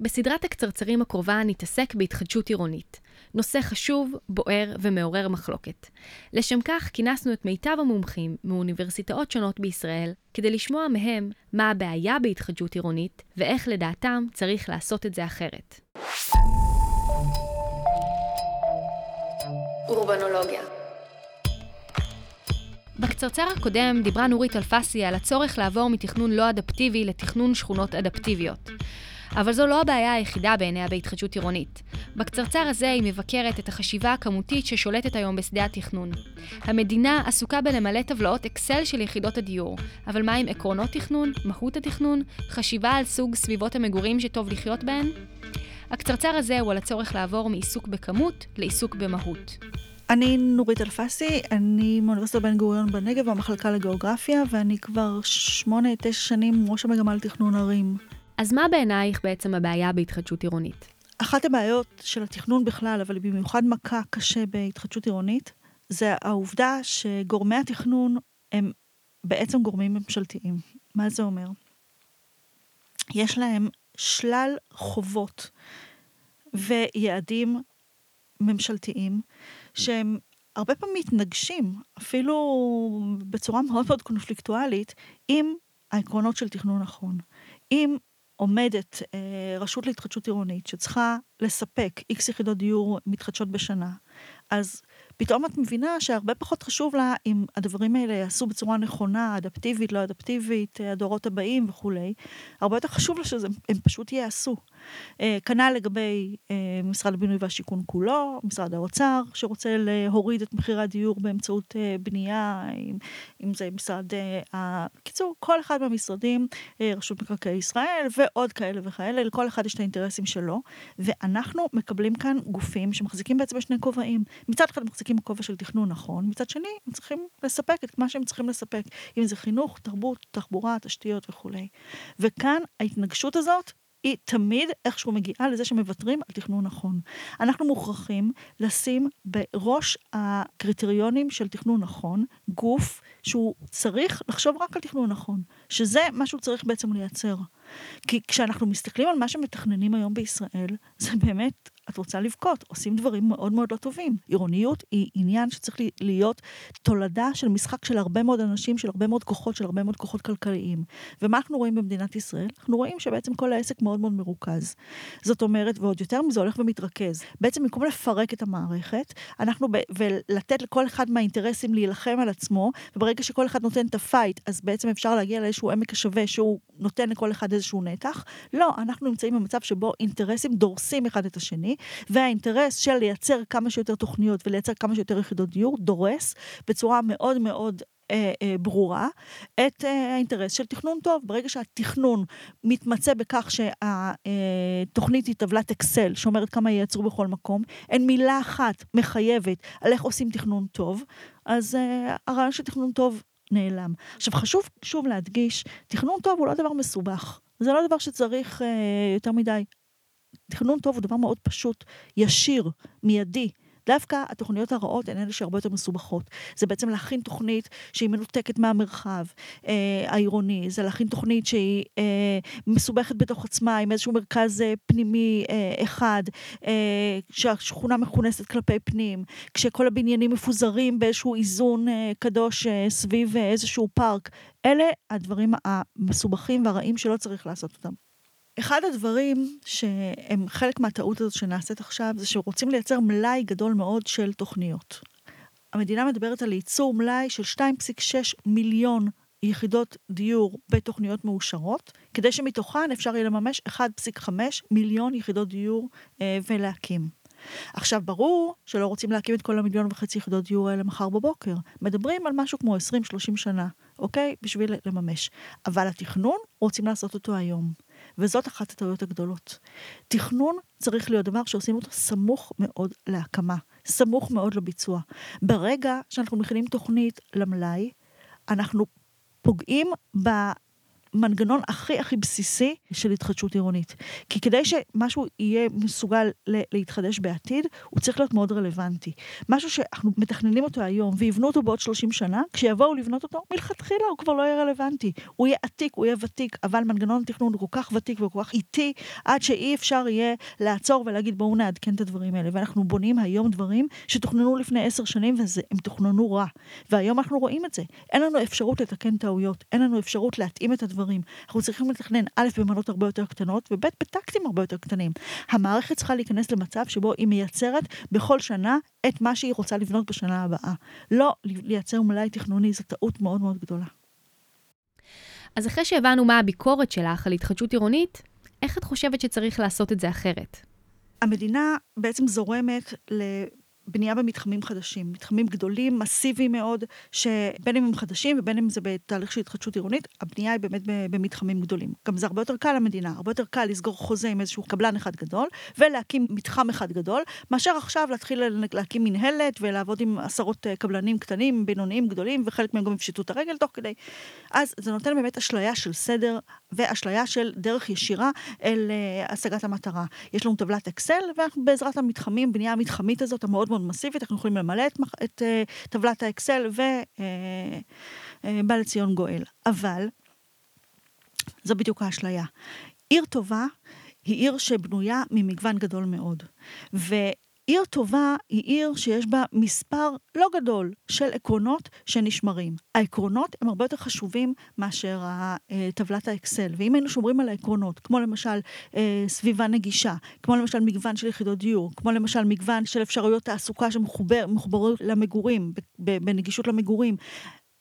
בסדרת הקצרצרים הקרובה נתעסק בהתחדשות עירונית. נושא חשוב, בוער ומעורר מחלוקת. לשם כך כינסנו את מיטב המומחים מאוניברסיטאות שונות בישראל, כדי לשמוע מהם מה הבעיה בהתחדשות עירונית, ואיך לדעתם צריך לעשות את זה אחרת. אורבנולוגיה בקצרצר הקודם דיברה נורית אלפסי על הצורך לעבור מתכנון לא אדפטיבי לתכנון שכונות אדפטיביות. אבל זו לא הבעיה היחידה בעיניה בהתחדשות עירונית. בקצרצר הזה היא מבקרת את החשיבה הכמותית ששולטת היום בשדה התכנון. המדינה עסוקה בלמלא טבלאות אקסל של יחידות הדיור, אבל מה עם עקרונות תכנון, מהות התכנון, חשיבה על סוג סביבות המגורים שטוב לחיות בהן? הקצרצר הזה הוא על הצורך לעבור מעיסוק בכמות לעיסוק במהות. אני נורית אלפסי, אני מאוניברסיטת בן גוריון בנגב במחלקה לגיאוגרפיה, ואני כבר שמונה, תשע שנים ראש המגמה לתכנון ערים. אז מה בעינייך בעצם הבעיה בהתחדשות עירונית? אחת הבעיות של התכנון בכלל, אבל במיוחד מכה קשה בהתחדשות עירונית, זה העובדה שגורמי התכנון הם בעצם גורמים ממשלתיים. מה זה אומר? יש להם שלל חובות ויעדים ממשלתיים שהם הרבה פעמים מתנגשים, אפילו בצורה מאוד מאוד קונפליקטואלית, עם העקרונות של תכנון נכון. עם עומדת אה, רשות להתחדשות עירונית שצריכה לספק איקס יחידות דיור מתחדשות בשנה, אז פתאום את מבינה שהרבה פחות חשוב לה אם הדברים האלה יעשו בצורה נכונה, אדפטיבית, לא אדפטיבית, הדורות הבאים וכולי. הרבה יותר חשוב לה שהם פשוט ייעשו. אה, כנ"ל לגבי אה, משרד הבינוי והשיכון כולו, משרד האוצר, שרוצה להוריד את מחירי הדיור באמצעות בנייה, אם, אם זה משרד, בקיצור, כל אחד מהמשרדים, רשות מקרקעי ישראל ועוד כאלה וכאלה, לכל אחד יש את האינטרסים שלו, ואנחנו מקבלים כאן גופים שמחזיקים בעצם בשני כובעים. מצד אחד מחזיקים בכובע של תכנון נכון, מצד שני הם צריכים לספק את מה שהם צריכים לספק, אם זה חינוך, תרבות, תחבורה, תשתיות וכולי. וכאן ההתנגשות הזאת היא תמיד איכשהו מגיעה לזה שמוותרים על תכנון נכון. אנחנו מוכרחים לשים בראש הקריטריונים של תכנון נכון גוף שהוא צריך לחשוב רק על תכנון נכון, שזה מה שהוא צריך בעצם לייצר. כי כשאנחנו מסתכלים על מה שמתכננים היום בישראל, זה באמת את רוצה לבכות, עושים דברים מאוד מאוד לא טובים. עירוניות היא עניין שצריך להיות תולדה של משחק של הרבה מאוד אנשים, של הרבה מאוד כוחות, של הרבה מאוד כוחות כלכליים. ומה אנחנו רואים במדינת ישראל? אנחנו רואים שבעצם כל העסק מאוד מאוד מרוכז. זאת אומרת, ועוד יותר מזה הולך ומתרכז. בעצם במקום לפרק את המערכת, אנחנו, ב- ולתת לכל אחד מהאינטרסים להילחם על עצמו, וברגע שכל אחד נותן את ה-fight, אז בעצם אפשר להגיע לאיזשהו עמק השווה שהוא נותן לכל אחד איזשהו נתח. לא, אנחנו נמצאים במצב שבו אינטרסים דורסים אחד את השני, והאינטרס של לייצר כמה שיותר תוכניות ולייצר כמה שיותר יחידות דיור דורס בצורה מאוד מאוד אה, אה, ברורה את אה, האינטרס של תכנון טוב. ברגע שהתכנון מתמצא בכך שהתוכנית היא טבלת אקסל שאומרת כמה ייצרו בכל מקום, אין מילה אחת מחייבת על איך עושים תכנון טוב, אז הרעיון של תכנון טוב נעלם. עכשיו חשוב שוב להדגיש, תכנון טוב הוא לא דבר מסובך. זה לא דבר שצריך אה, יותר מדי תכנון טוב הוא דבר מאוד פשוט, ישיר, מיידי. דווקא התוכניות הרעות הן אלה שהרבה יותר מסובכות. זה בעצם להכין תוכנית שהיא מנותקת מהמרחב אה, העירוני, זה להכין תוכנית שהיא אה, מסובכת בתוך עצמה, עם איזשהו מרכז אה, פנימי אה, אחד, אה, שהשכונה מכונסת כלפי פנים, כשכל הבניינים מפוזרים באיזשהו איזון אה, קדוש אה, סביב אה, איזשהו פארק. אלה הדברים המסובכים והרעים שלא צריך לעשות אותם. אחד הדברים שהם חלק מהטעות הזאת שנעשית עכשיו, זה שרוצים לייצר מלאי גדול מאוד של תוכניות. המדינה מדברת על ייצור מלאי של 2.6 מיליון יחידות דיור בתוכניות מאושרות, כדי שמתוכן אפשר יהיה לממש 1.5 מיליון יחידות דיור אה, ולהקים. עכשיו, ברור שלא רוצים להקים את כל המיליון וחצי יחידות דיור האלה מחר בבוקר. מדברים על משהו כמו 20-30 שנה, אוקיי? בשביל לממש. אבל התכנון, רוצים לעשות אותו היום. וזאת אחת הטעויות הגדולות. תכנון צריך להיות דבר שעושים אותו סמוך מאוד להקמה, סמוך מאוד לביצוע. ברגע שאנחנו מכינים תוכנית למלאי, אנחנו פוגעים המנגנון הכי הכי בסיסי של התחדשות עירונית. כי כדי שמשהו יהיה מסוגל להתחדש בעתיד, הוא צריך להיות מאוד רלוונטי. משהו שאנחנו מתכננים אותו היום ויבנו אותו בעוד 30 שנה, כשיבואו לבנות אותו, מלכתחילה הוא כבר לא יהיה רלוונטי. הוא יהיה עתיק, הוא יהיה ותיק, אבל מנגנון התכנון הוא כל כך ותיק וכל כך איטי, עד שאי אפשר יהיה לעצור ולהגיד בואו נעדכן את הדברים האלה. ואנחנו בונים היום דברים שתוכננו לפני עשר שנים והם תוכננו רע. והיום אנחנו רואים את זה. אין לנו אפשרות לתקן טעויות, אין לנו אפשרות להתאים את הדברים. אנחנו צריכים לתכנן א' במנות הרבה יותר קטנות, וב' בטקטים הרבה יותר קטנים. המערכת צריכה להיכנס למצב שבו היא מייצרת בכל שנה את מה שהיא רוצה לבנות בשנה הבאה. לא לייצר מלאי תכנוני, זו טעות מאוד מאוד גדולה. אז אחרי שהבנו מה הביקורת שלך על התחדשות עירונית, איך את חושבת שצריך לעשות את זה אחרת? המדינה בעצם זורמת בנייה במתחמים חדשים, מתחמים גדולים, מסיביים מאוד, שבין אם הם חדשים ובין אם זה בתהליך של התחדשות עירונית, הבנייה היא באמת במתחמים גדולים. גם זה הרבה יותר קל למדינה, הרבה יותר קל לסגור חוזה עם איזשהו קבלן אחד גדול, ולהקים מתחם אחד גדול, מאשר עכשיו להתחיל להקים מנהלת ולעבוד עם עשרות אה, קבלנים קטנים, בינוניים, גדולים, וחלק מהם גם יפשטו את הרגל תוך כדי. אז זה נותן באמת אשליה של סדר ואשליה של דרך ישירה אל uh, השגת המטרה. יש לנו טבלת אקסל, ובעזרת המתחמים, בנייה המתחמית הזאת, המאוד מאוד מסיבית, אנחנו יכולים למלא את, את uh, טבלת האקסל ובא uh, uh, לציון גואל. אבל, זו בדיוק האשליה. עיר טובה היא עיר שבנויה ממגוון גדול מאוד. ו... עיר טובה היא עיר שיש בה מספר לא גדול של עקרונות שנשמרים. העקרונות הם הרבה יותר חשובים מאשר טבלת האקסל. ואם היינו שומרים על העקרונות, כמו למשל אה, סביבה נגישה, כמו למשל מגוון של יחידות דיור, כמו למשל מגוון של אפשרויות תעסוקה שמחוברות למגורים, בנגישות למגורים,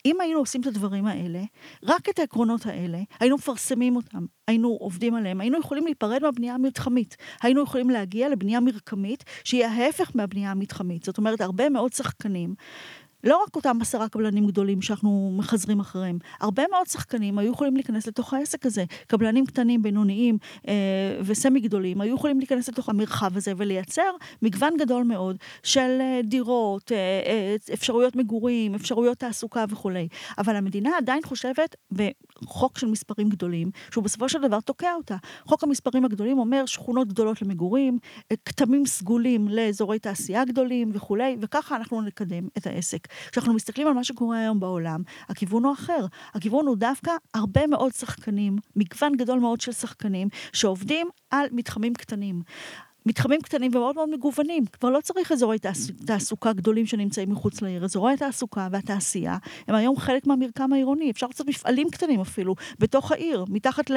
אם היינו עושים את הדברים האלה, רק את העקרונות האלה, היינו מפרסמים אותם, היינו עובדים עליהם, היינו יכולים להיפרד מהבנייה המתחמית. היינו יכולים להגיע לבנייה מרקמית, שהיא ההפך מהבנייה המתחמית. זאת אומרת, הרבה מאוד שחקנים לא רק אותם עשרה קבלנים גדולים שאנחנו מחזרים אחריהם, הרבה מאוד שחקנים היו יכולים להיכנס לתוך העסק הזה. קבלנים קטנים, בינוניים אה, וסמי גדולים היו יכולים להיכנס לתוך המרחב הזה ולייצר מגוון גדול מאוד של אה, דירות, אה, אה, אפשרויות מגורים, אפשרויות תעסוקה וכולי. אבל המדינה עדיין חושבת בחוק של מספרים גדולים, שהוא בסופו של דבר תוקע אותה. חוק המספרים הגדולים אומר שכונות גדולות למגורים, כתמים סגולים לאזורי תעשייה גדולים וכולי, וככה אנחנו נקדם את העסק. כשאנחנו מסתכלים על מה שקורה היום בעולם, הכיוון הוא אחר. הכיוון הוא דווקא הרבה מאוד שחקנים, מגוון גדול מאוד של שחקנים, שעובדים על מתחמים קטנים. מתחמים קטנים ומאוד מאוד מגוונים. כבר לא צריך אזורי תעס... תעסוקה גדולים שנמצאים מחוץ לעיר. אזורי התעסוקה והתעשייה הם היום חלק מהמרקם העירוני. אפשר לעשות מפעלים קטנים אפילו, בתוך העיר, מתחת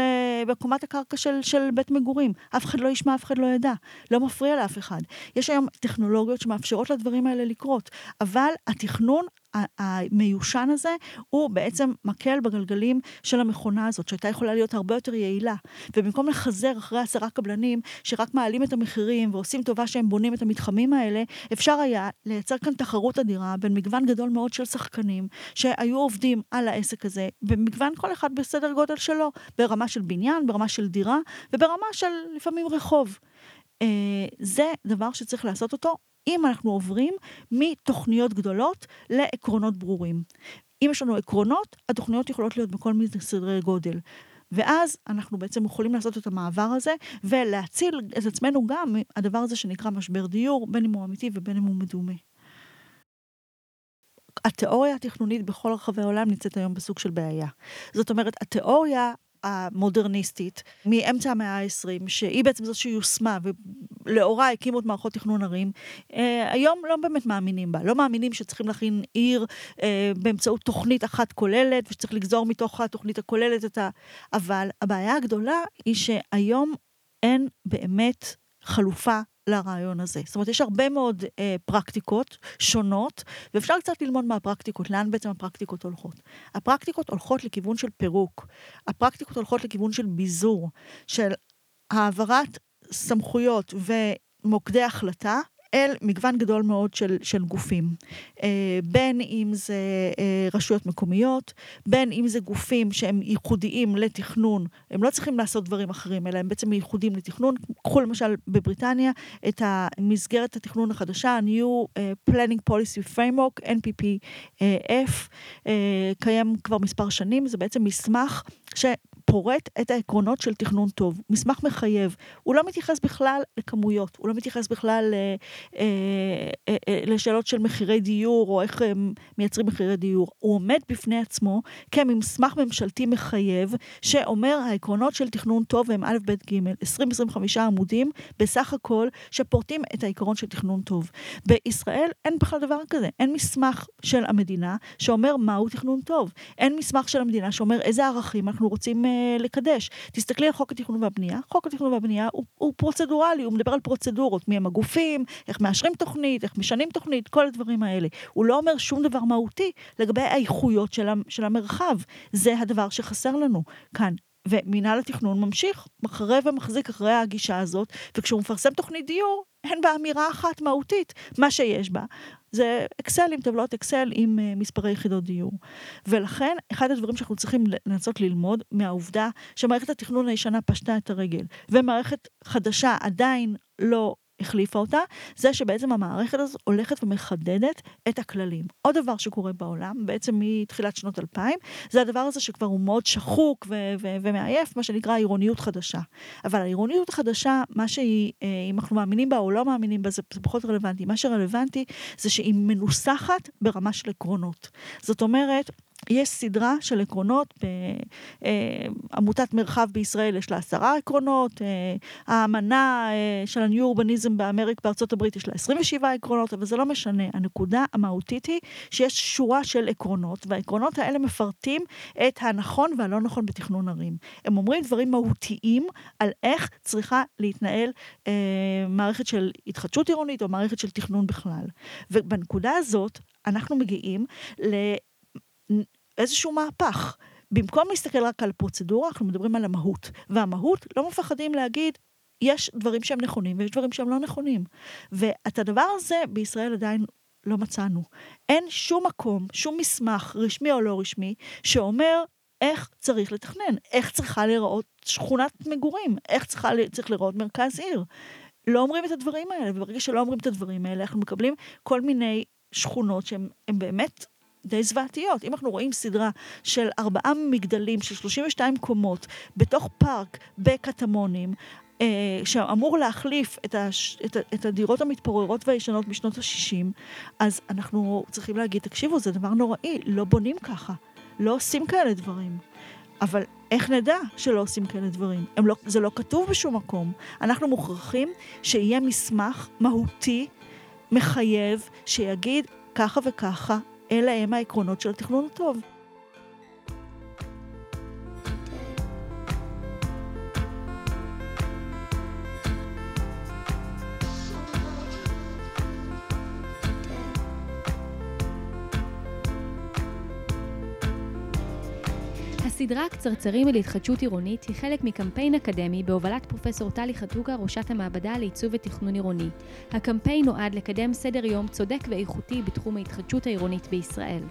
לקומת הקרקע של, של בית מגורים. אף אחד לא ישמע, אף אחד לא ידע. לא מפריע לאף אחד. יש היום טכנולוגיות שמאפשרות לדברים האלה לקרות, אבל התכנון המיושן הזה הוא בעצם מקל בגלגלים של המכונה הזאת, שהייתה יכולה להיות הרבה יותר יעילה. ובמקום לחזר אחרי עשרה קבלנים שרק מעלים את המחירים ועושים טובה שהם בונים את המתחמים האלה, אפשר היה לייצר כאן תחרות אדירה בין מגוון גדול מאוד של שחקנים שהיו עובדים על העסק הזה, במגוון כל אחד בסדר גודל שלו, ברמה של בניין, ברמה של דירה וברמה של לפעמים רחוב. Uh, זה דבר שצריך לעשות אותו אם אנחנו עוברים מתוכניות גדולות לעקרונות ברורים. אם יש לנו עקרונות, התוכניות יכולות להיות בכל מיני סדרי גודל. ואז אנחנו בעצם יכולים לעשות את המעבר הזה ולהציל את עצמנו גם מהדבר הזה שנקרא משבר דיור, בין אם הוא אמיתי ובין אם הוא מדומה. התיאוריה התכנונית בכל רחבי העולם נמצאת היום בסוג של בעיה. זאת אומרת, התיאוריה המודרניסטית מאמצע המאה ה-20, שהיא בעצם זאת שיושמה ולאורה הקימו את מערכות תכנון ערים, אה, היום לא באמת מאמינים בה. לא מאמינים שצריכים להכין עיר אה, באמצעות תוכנית אחת כוללת, ושצריך לגזור מתוך התוכנית הכוללת את ה... אבל הבעיה הגדולה היא שהיום אין באמת חלופה לרעיון הזה. זאת אומרת, יש הרבה מאוד אה, פרקטיקות שונות, ואפשר קצת ללמוד מהפרקטיקות, לאן בעצם הפרקטיקות הולכות. הפרקטיקות הולכות לכיוון של פירוק, הפרקטיקות הולכות לכיוון של ביזור, של העברת סמכויות ומוקדי החלטה אל מגוון גדול מאוד של, של גופים. אה, בין אם זה אה, רשויות מקומיות, בין אם זה גופים שהם ייחודיים לתכנון, הם לא צריכים לעשות דברים אחרים, אלא הם בעצם ייחודיים לתכנון. קחו למשל בבריטניה את מסגרת התכנון החדשה, ה-New אה, Planning Policy Framework, NPPF, קיים כבר מספר שנים, זה בעצם מסמך ש... פורט את העקרונות של תכנון טוב, מסמך מחייב. הוא לא מתייחס בכלל לכמויות, הוא לא מתייחס בכלל אה, אה, אה, אה, לשאלות של מחירי דיור, או איך הם מייצרים מחירי דיור. הוא עומד בפני עצמו כמסמך ממשלתי מחייב, שאומר העקרונות של תכנון טוב הם א', ב', ג', 20-25 עמודים בסך הכל, שפורטים את העיקרון של תכנון טוב. בישראל אין בכלל דבר כזה, אין מסמך של המדינה שאומר מהו תכנון טוב. אין מסמך של המדינה שאומר איזה ערכים אנחנו רוצים אה, לקדש. תסתכלי על חוק התכנון והבנייה, חוק התכנון והבנייה הוא, הוא פרוצדורלי, הוא מדבר על פרוצדורות, מי הם הגופים, איך מאשרים תוכנית, איך משנים תוכנית, כל הדברים האלה. הוא לא אומר שום דבר מהותי לגבי האיכויות של, של המרחב. זה הדבר שחסר לנו כאן. ומינהל התכנון ממשיך, מחרה ומחזיק אחרי הגישה הזאת, וכשהוא מפרסם תוכנית דיור, אין בה אמירה אחת מהותית. מה שיש בה זה אקסל עם טבלאות אקסל עם uh, מספרי יחידות דיור. ולכן, אחד הדברים שאנחנו צריכים לנסות ללמוד מהעובדה שמערכת התכנון הישנה פשטה את הרגל, ומערכת חדשה עדיין לא החליפה אותה, זה שבעצם המערכת הזאת הולכת ומחדדת את הכללים. עוד דבר שקורה בעולם, בעצם מתחילת שנות 2000, זה הדבר הזה שכבר הוא מאוד שחוק ו- ו- ומעייף, מה שנקרא עירוניות חדשה. אבל העירוניות החדשה, מה שהיא, אה, אם אנחנו מאמינים בה או לא מאמינים בה, זה פחות רלוונטי. מה שרלוונטי זה שהיא מנוסחת ברמה של עקרונות. זאת אומרת, יש סדרה של עקרונות, בעמותת מרחב בישראל יש לה עשרה עקרונות, אה, האמנה אה, של הניו אורבניזם באמריק בארצות הברית יש לה 27 עקרונות, אבל זה לא משנה. הנקודה המהותית היא שיש שורה של עקרונות, והעקרונות האלה מפרטים את הנכון והלא נכון בתכנון ערים. הם אומרים דברים מהותיים על איך צריכה להתנהל אה, מערכת של התחדשות עירונית או מערכת של תכנון בכלל. ובנקודה הזאת אנחנו מגיעים ל... איזשהו מהפך. במקום להסתכל רק על פרוצדורה, אנחנו מדברים על המהות. והמהות, לא מפחדים להגיד, יש דברים שהם נכונים ויש דברים שהם לא נכונים. ואת הדבר הזה בישראל עדיין לא מצאנו. אין שום מקום, שום מסמך, רשמי או לא רשמי, שאומר איך צריך לתכנן, איך צריכה להיראות שכונת מגורים, איך צריכה, צריך להיראות מרכז עיר. לא אומרים את הדברים האלה, וברגע שלא אומרים את הדברים האלה, אנחנו מקבלים כל מיני שכונות שהן באמת די זוועתיות. אם אנחנו רואים סדרה של ארבעה מגדלים של 32 קומות בתוך פארק בקטמונים, אה, שאמור להחליף את, הש, את, את הדירות המתפוררות והישנות בשנות ה-60, אז אנחנו צריכים להגיד, תקשיבו, זה דבר נוראי, לא בונים ככה, לא עושים כאלה דברים. אבל איך נדע שלא עושים כאלה דברים? לא, זה לא כתוב בשום מקום. אנחנו מוכרחים שיהיה מסמך מהותי, מחייב, שיגיד ככה וככה אלה הם העקרונות של התכנון הטוב. הסדרה קצרצרים להתחדשות עירונית היא חלק מקמפיין אקדמי בהובלת פרופסור טלי חתוקה, ראשת המעבדה לעיצוב ותכנון עירוני. הקמפיין נועד לקדם סדר יום צודק ואיכותי בתחום ההתחדשות העירונית בישראל.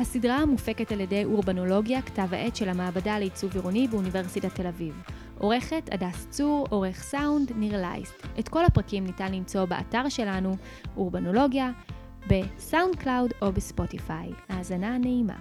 הסדרה מופקת על ידי אורבנולוגיה, כתב העת של המעבדה לעיצוב עירוני באוניברסיטת תל אביב. עורכת הדס צור, עורך סאונד ניר לייסט. את כל הפרקים ניתן למצוא באתר שלנו, אורבנולוגיה, ב-SoundCloud או ב-Spotify. האזנה נעימה.